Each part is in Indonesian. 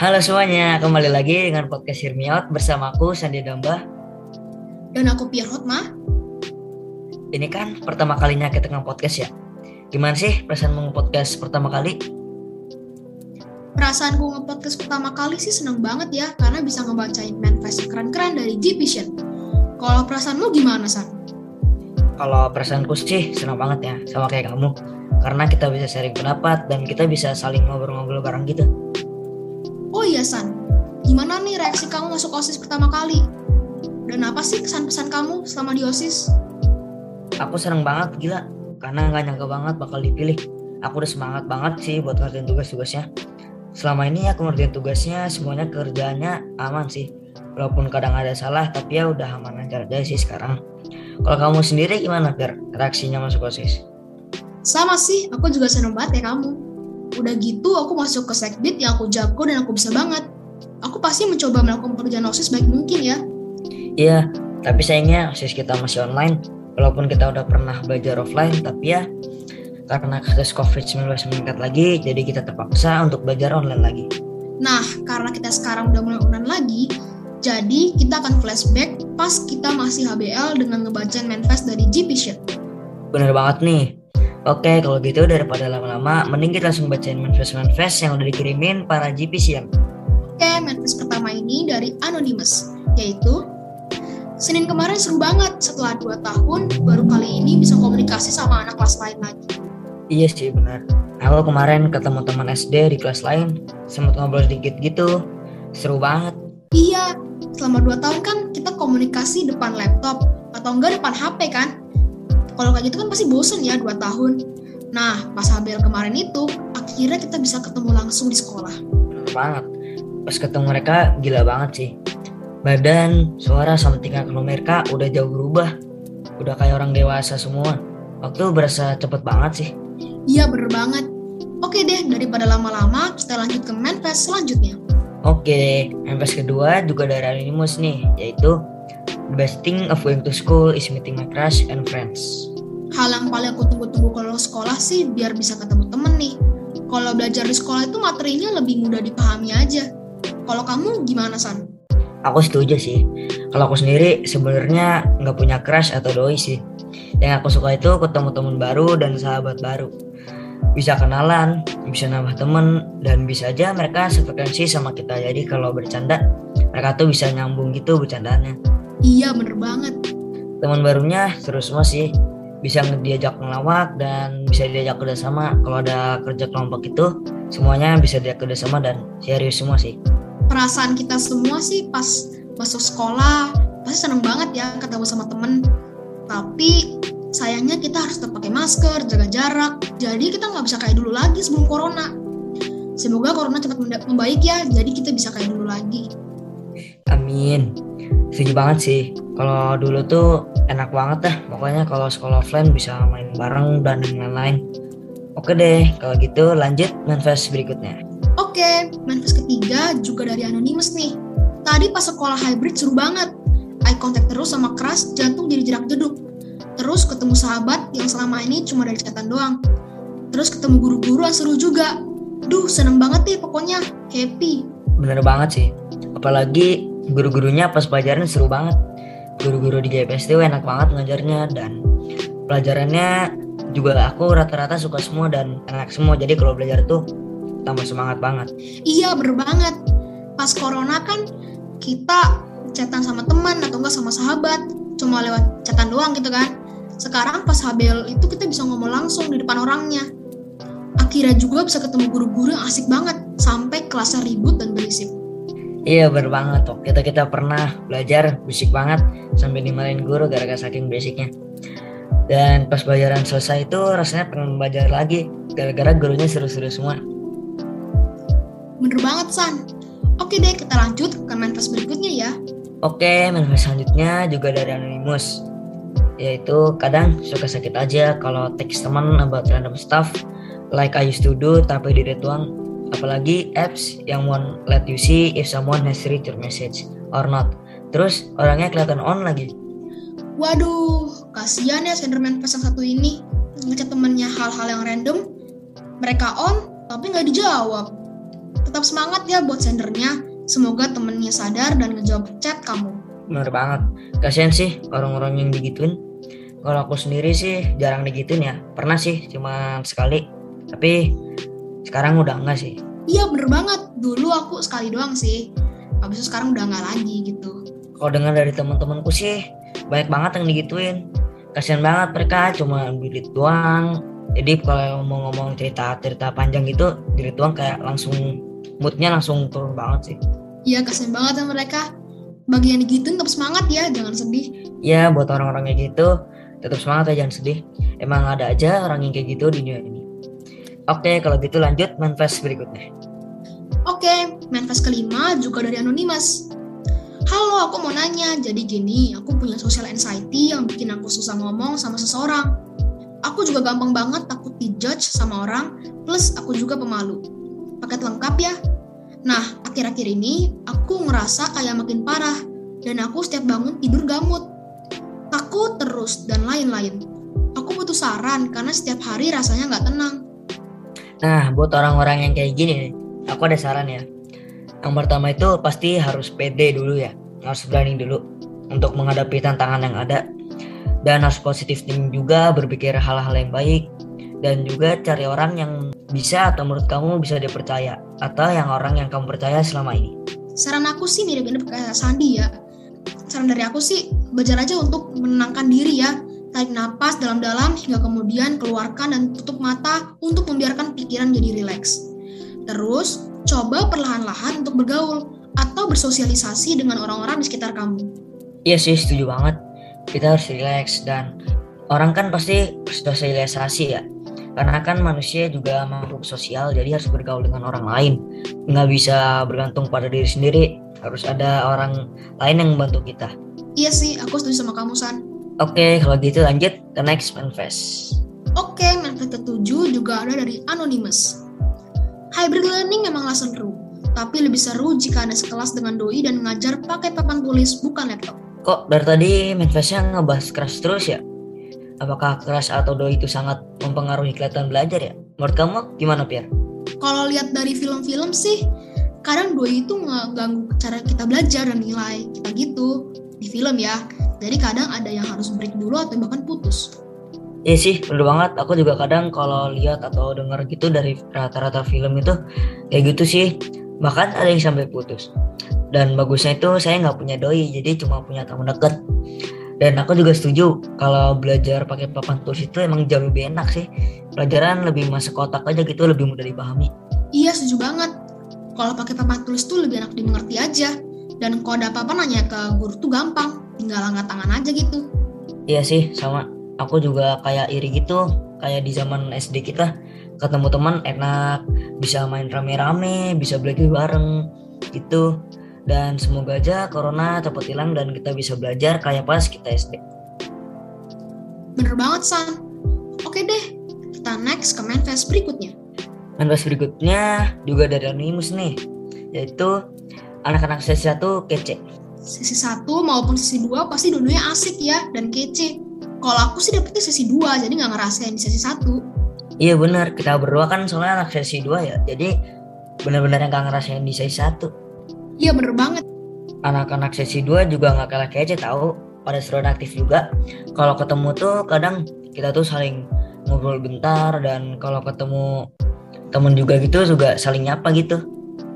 Halo semuanya, kembali lagi dengan podcast Hear Me Out bersama aku Sandi Damba. Dan aku Pierre Hotma. Ini kan pertama kalinya kita nge podcast ya. Gimana sih perasaan mau podcast pertama kali? Perasaanku nge-podcast pertama kali sih seneng banget ya, karena bisa ngebacain manifest keren-keren dari G Vision. Kalau perasaanmu gimana, San? Kalau perasaanku sih senang banget ya, sama kayak kamu. Karena kita bisa sharing pendapat dan kita bisa saling ngobrol-ngobrol bareng gitu. Iya San, gimana nih reaksi kamu masuk OSIS pertama kali? Dan apa sih kesan-pesan kamu selama di OSIS? Aku seneng banget gila, karena nggak nyangka banget bakal dipilih. Aku udah semangat banget sih buat ngerjain tugas-tugasnya. Selama ini aku ngerjain tugasnya, semuanya kerjaannya aman sih. Walaupun kadang ada salah, tapi ya udah aman aja sih sekarang. Kalau kamu sendiri gimana, Fer? Reaksinya masuk OSIS? Sama sih, aku juga seneng banget ya kamu. Udah gitu aku masuk ke sekbid yang aku jago dan aku bisa banget. Aku pasti mencoba melakukan pekerjaan OSIS baik mungkin ya. Iya, tapi sayangnya OSIS kita masih online. Walaupun kita udah pernah belajar offline, tapi ya karena kasus COVID-19 meningkat lagi, jadi kita terpaksa untuk belajar online lagi. Nah, karena kita sekarang udah mulai online lagi, jadi kita akan flashback pas kita masih HBL dengan ngebacain manifest dari G Vision. Bener banget nih. Oke, kalau gitu daripada lama-lama, mending kita langsung bacain manifest-manifest yang udah dikirimin para GPCM. Oke, manifest pertama ini dari Anonymous, yaitu Senin kemarin seru banget, setelah 2 tahun, baru kali ini bisa komunikasi sama anak kelas lain lagi. Iya sih, benar. Aku kemarin ketemu teman SD di kelas lain, sempat ngobrol sedikit gitu. Seru banget. Iya, selama 2 tahun kan kita komunikasi depan laptop, atau enggak depan HP kan? Kalau kayak gitu kan pasti bosen ya 2 tahun. Nah, pas HBL kemarin itu, akhirnya kita bisa ketemu langsung di sekolah. Bener banget. Pas ketemu mereka, gila banget sih. Badan, suara, sama tingkah kalau mereka udah jauh berubah. Udah kayak orang dewasa semua. Waktu berasa cepet banget sih. Iya, bener banget. Oke deh, daripada lama-lama, kita lanjut ke manifest selanjutnya. Oke, manifest kedua juga dari Anonymous nih, yaitu The best thing of going to school is meeting my crush and friends. Hal yang paling aku tunggu-tunggu kalau sekolah sih biar bisa ketemu temen nih. Kalau belajar di sekolah itu materinya lebih mudah dipahami aja. Kalau kamu gimana, San? Aku setuju sih. Kalau aku sendiri sebenarnya nggak punya crush atau doi sih. Yang aku suka itu ketemu teman baru dan sahabat baru. Bisa kenalan, bisa nambah temen, dan bisa aja mereka sefrekuensi sama kita. Jadi kalau bercanda, mereka tuh bisa nyambung gitu bercandanya. Iya bener banget. Teman barunya seru semua sih. Bisa diajak ngelawak dan bisa diajak kerjasama. Kalau ada kerja kelompok itu, semuanya bisa diajak kerjasama dan serius semua sih. Perasaan kita semua sih pas masuk sekolah, pasti seneng banget ya ketemu sama temen. Tapi sayangnya kita harus tetap pakai masker, jaga jarak. Jadi kita nggak bisa kayak dulu lagi sebelum corona. Semoga corona cepat membaik ya, jadi kita bisa kayak dulu lagi. Amin setuju banget sih. Kalau dulu tuh enak banget dah. Pokoknya kalau sekolah offline bisa main bareng dan lain-lain. Oke deh kalau gitu lanjut manifest berikutnya. Oke manifest ketiga juga dari anonymous nih. Tadi pas sekolah hybrid seru banget. Eye contact terus sama keras jantung jadi jerak jeduk terus ketemu sahabat yang selama ini cuma dari catatan doang. Terus ketemu guru-guru yang seru juga. Duh seneng banget nih pokoknya. Happy. Bener banget sih. Apalagi guru-gurunya pas pelajaran seru banget. Guru-guru di GPST enak banget ngajarnya dan pelajarannya juga aku rata-rata suka semua dan enak semua. Jadi kalau belajar tuh tambah semangat banget. Iya bener banget. Pas corona kan kita chatan sama teman atau enggak sama sahabat cuma lewat chatan doang gitu kan. Sekarang pas HBL itu kita bisa ngomong langsung di depan orangnya. Akhirnya juga bisa ketemu guru-guru asik banget sampai kelasnya ribut dan berisik Iya bener banget waktu kita kita pernah belajar berisik banget sampai dimarahin guru gara-gara saking basicnya. Dan pas pelajaran selesai itu rasanya pengen belajar lagi gara-gara gurunya seru-seru semua. Bener banget San. Oke deh kita lanjut ke manifest berikutnya ya. Oke manifest selanjutnya juga dari Anonymous. Yaitu kadang suka sakit aja kalau teks teman about random stuff like I used to do tapi di doang apalagi apps yang won't let you see if someone has read your message or not. Terus orangnya kelihatan on lagi. Waduh, kasihan ya Senderman pas yang satu ini ngechat temennya hal-hal yang random. Mereka on, tapi nggak dijawab. Tetap semangat ya buat sendernya. Semoga temennya sadar dan ngejawab chat kamu. Bener banget. Kasian sih orang-orang yang digituin. Kalau aku sendiri sih jarang digituin ya. Pernah sih, cuma sekali. Tapi sekarang udah enggak sih. Iya bener banget. Dulu aku sekali doang sih. Habis itu sekarang udah nggak lagi gitu. Kalau dengar dari teman-temanku sih banyak banget yang digituin. Kasian banget mereka cuma duit doang. Jadi kalau mau ngomong cerita-cerita panjang gitu, duit doang kayak langsung moodnya langsung turun banget sih. Iya kasian banget sama mereka. Bagi yang digituin tetap semangat ya, jangan sedih. Ya buat orang-orang kayak gitu, tetap semangat ya jangan sedih. Emang ada aja orang yang kayak gitu di dunia ini. Oke, kalau gitu lanjut manifest berikutnya. Oke, manifest kelima juga dari Anonymous. Halo, aku mau nanya. Jadi gini, aku punya social anxiety yang bikin aku susah ngomong sama seseorang. Aku juga gampang banget takut dijudge sama orang, plus aku juga pemalu. Paket lengkap ya? Nah, akhir-akhir ini aku ngerasa kayak makin parah, dan aku setiap bangun tidur gamut. Takut terus, dan lain-lain. Aku butuh saran karena setiap hari rasanya nggak tenang. Nah, buat orang-orang yang kayak gini aku ada saran ya. Yang pertama itu pasti harus pede dulu ya, harus berani dulu untuk menghadapi tantangan yang ada. Dan harus positif thinking juga, berpikir hal-hal yang baik, dan juga cari orang yang bisa atau menurut kamu bisa dipercaya, atau yang orang yang kamu percaya selama ini. Saran aku sih mirip-mirip kayak Sandi ya. Saran dari aku sih, belajar aja untuk menenangkan diri ya. Tarik napas dalam-dalam hingga kemudian keluarkan dan tutup mata untuk membiarkan pikiran jadi rileks. Terus, coba perlahan-lahan untuk bergaul atau bersosialisasi dengan orang-orang di sekitar kamu. Iya sih, setuju banget. Kita harus relax dan orang kan pasti bersosialisasi ya. Karena kan manusia juga makhluk sosial, jadi harus bergaul dengan orang lain. Nggak bisa bergantung pada diri sendiri, harus ada orang lain yang membantu kita. Iya sih, aku setuju sama kamu, San. Oke, kalau gitu lanjut ke next manifest. Oke, manifest ketujuh juga ada dari Anonymous. Hybrid learning memanglah seru, tapi lebih seru jika Anda sekelas dengan doi dan mengajar pakai papan tulis bukan laptop. Kok dari tadi manifestnya ngebahas keras terus ya? Apakah keras atau doi itu sangat mempengaruhi kelihatan belajar ya? Menurut kamu gimana, Pierre? Kalau lihat dari film-film sih, kadang doi itu ngeganggu cara kita belajar dan nilai kita gitu di film ya. Jadi kadang ada yang harus break dulu atau bahkan putus. Iya sih, bener banget. Aku juga kadang kalau lihat atau dengar gitu dari rata-rata film itu kayak gitu sih. Bahkan ada yang sampai putus. Dan bagusnya itu saya nggak punya doi, jadi cuma punya teman deket. Dan aku juga setuju kalau belajar pakai papan tulis itu emang jauh lebih enak sih. Pelajaran lebih masuk kotak aja gitu, lebih mudah dipahami. Iya, setuju banget. Kalau pakai papan tulis tuh lebih enak dimengerti aja. Dan kalau ada apa-apa nanya ke guru tuh gampang, tinggal angkat tangan aja gitu. Iya sih, sama. Aku juga kayak iri gitu, kayak di zaman SD kita ketemu teman enak, bisa main rame-rame, bisa belajar bareng gitu. Dan semoga aja corona cepat hilang dan kita bisa belajar kayak pas kita SD. Bener banget, San. Oke deh, kita next ke manifest berikutnya. Manifest berikutnya juga dari Anonymous nih, yaitu anak-anak sesi 1 kece. Sesi 1 maupun sesi 2 pasti dua-duanya asik ya dan kece. Kalau aku sih dapetnya sesi 2, jadi nggak ngerasain di sesi 1. Iya bener, kita berdua kan soalnya anak sesi 2 ya, jadi bener-bener yang gak ngerasain di sesi 1. Iya bener banget. Anak-anak sesi 2 juga gak kalah kece tahu pada seru aktif juga. Kalau ketemu tuh kadang kita tuh saling ngobrol bentar dan kalau ketemu temen juga gitu juga saling nyapa gitu.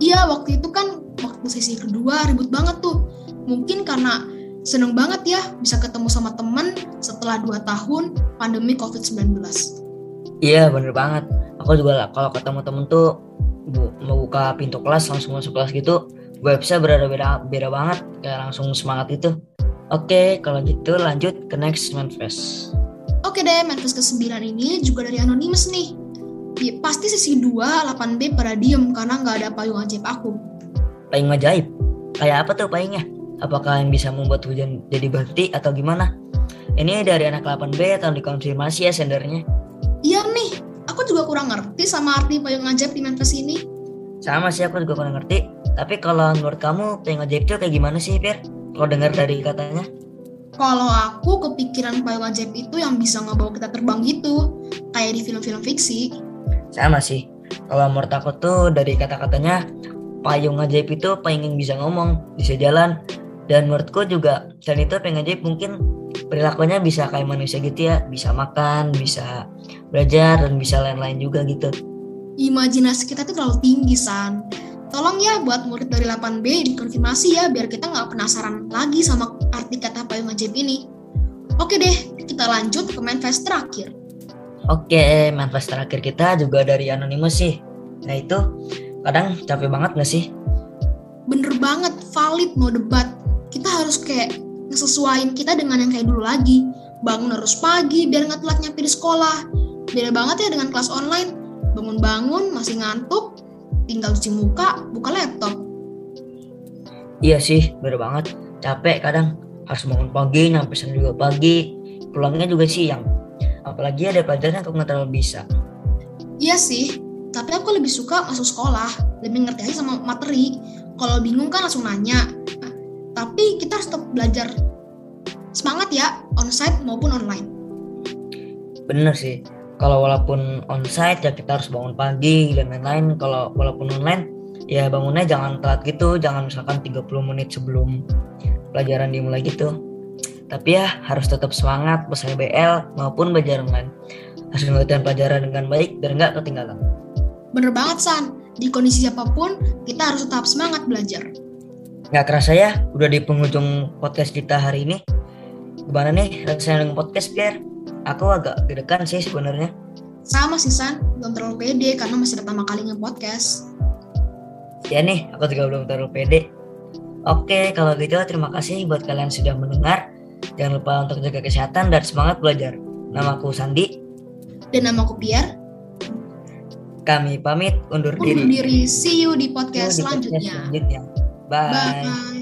Iya waktu itu kan waktu sesi kedua ribut banget tuh. Mungkin karena seneng banget ya bisa ketemu sama temen setelah 2 tahun pandemi COVID-19. Iya bener banget. Aku juga lah kalau ketemu temen tuh bu, mau buka pintu kelas langsung masuk kelas gitu. Bisa berada beda beda banget kayak langsung semangat itu. Oke, kalau gitu lanjut ke next manifest. Oke deh, manifest ke-9 ini juga dari Anonymous nih. Ya, pasti sesi 2 8B pada diem karena nggak ada payung ajaib aku. Payung ajaib? Kayak apa tuh payungnya? Apakah yang bisa membuat hujan jadi berhenti atau gimana? Ini dari anak 8B atau dikonfirmasi ya sendernya? Iya nih, aku juga kurang ngerti sama arti payung ajaib di manifest ini. Sama sih aku juga kurang ngerti. Tapi kalau menurut kamu payung ajaib itu kayak gimana sih, Fir? Kalau dengar dari katanya? Kalau aku kepikiran payung ajaib itu yang bisa ngebawa kita terbang gitu, kayak di film-film fiksi. Sama sih. Kalau menurut aku tuh dari kata-katanya payung ajaib itu pengen bisa ngomong, bisa jalan. Dan menurutku juga selain itu pengen ajaib mungkin perilakunya bisa kayak manusia gitu ya, bisa makan, bisa belajar dan bisa lain-lain juga gitu. Imajinasi kita tuh terlalu tinggi, San. Tolong ya buat murid dari 8B dikonfirmasi ya biar kita nggak penasaran lagi sama arti kata payung ajaib ini. Oke deh, kita lanjut ke manifest terakhir. Oke, manifest terakhir kita juga dari Anonymous sih. Nah itu kadang capek banget gak sih? Bener banget, valid mau debat. Kita harus kayak ngesesuaiin kita dengan yang kayak dulu lagi. Bangun harus pagi biar nggak telat nyampe di sekolah. Beda banget ya dengan kelas online. Bangun-bangun masih ngantuk, tinggal cuci muka, buka laptop. Iya sih, bener banget. Capek kadang harus bangun pagi, nyampe sana juga pagi. Pulangnya juga siang. Apalagi ada pelajaran yang aku nggak terlalu bisa. Iya sih, tapi aku lebih suka masuk sekolah, lebih ngerti aja sama materi. Kalau bingung kan langsung nanya. Tetap belajar. Semangat ya, onsite maupun online. Bener sih. Kalau walaupun onsite ya kita harus bangun pagi dan lain-lain. Kalau walaupun online ya bangunnya jangan telat gitu, jangan misalkan 30 menit sebelum pelajaran dimulai gitu. Tapi ya harus tetap semangat pas BL maupun belajar online. Harus mengerjakan pelajaran dengan baik dan nggak ketinggalan. Bener banget San, di kondisi apa pun kita harus tetap semangat belajar. Nggak kerasa ya, udah di penghujung podcast kita hari ini. Gimana nih rasanya dengan podcast Pierre? Aku agak deg-degan sih sebenarnya. Sama sih San, belum terlalu pede karena masih pertama kali nge-podcast. Ya nih, aku juga belum terlalu pede. Oke, kalau gitu terima kasih buat kalian sudah mendengar. Jangan lupa untuk jaga kesehatan dan semangat belajar. Namaku Sandi. Dan namaku Pierre. Kami pamit undur, Undur diri. diri. See you di podcast See you di podcast selanjutnya. selanjutnya. Bye. Bye.